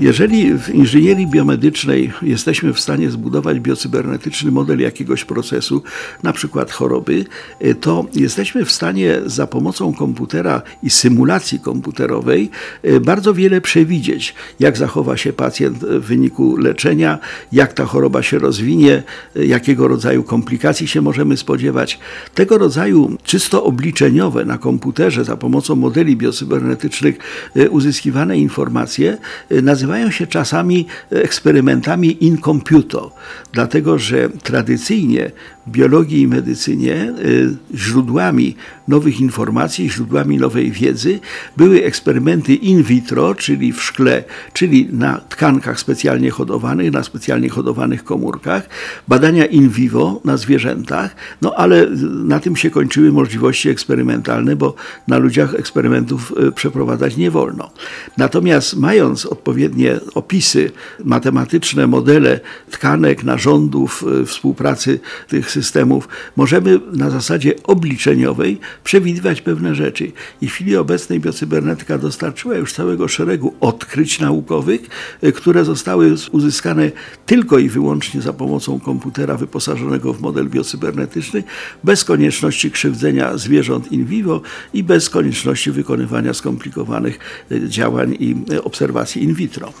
Jeżeli w inżynierii biomedycznej jesteśmy w stanie zbudować biocybernetyczny model jakiegoś procesu, na przykład choroby, y, to jesteśmy w stanie za pomocą komputera i symulacji komputerowej y, bardzo wiele przewidzieć, jak zachowa się pacjent w wyniku leczenia, jak ta choroba się rozwinie, y, jakiego rodzaju komplikacji się możemy spodziewać. Tego rodzaju czysto obliczeniowe na komputerze za pomocą modeli biocybernetycznych uzyskiwane informacje nazywają nazywają się czasami eksperymentami in computo, dlatego że tradycyjnie biologii i medycynie y, źródłami nowych informacji, źródłami nowej wiedzy były eksperymenty in vitro, czyli w szkle, czyli na tkankach specjalnie hodowanych, na specjalnie hodowanych komórkach, badania in vivo na zwierzętach, no ale na tym się kończyły możliwości eksperymentalne, bo na ludziach eksperymentów y, przeprowadzać nie wolno. Natomiast mając odpowiednie opisy matematyczne, modele tkanek, narządów, e, współpracy tych systemów, możemy na zasadzie obliczeniowej przewidywać pewne rzeczy. I w chwili obecnej biocybernetyka dostarczyła już całego szeregu odkryć naukowych, e, które zostały uzyskane tylko i wyłącznie za pomocą komputera wyposażonego w model biocybernetyczny, bez konieczności krzywdzenia zwierząt in vivo i bez konieczności wykonywania skomplikowanych e, działań i obserwacji in vitro.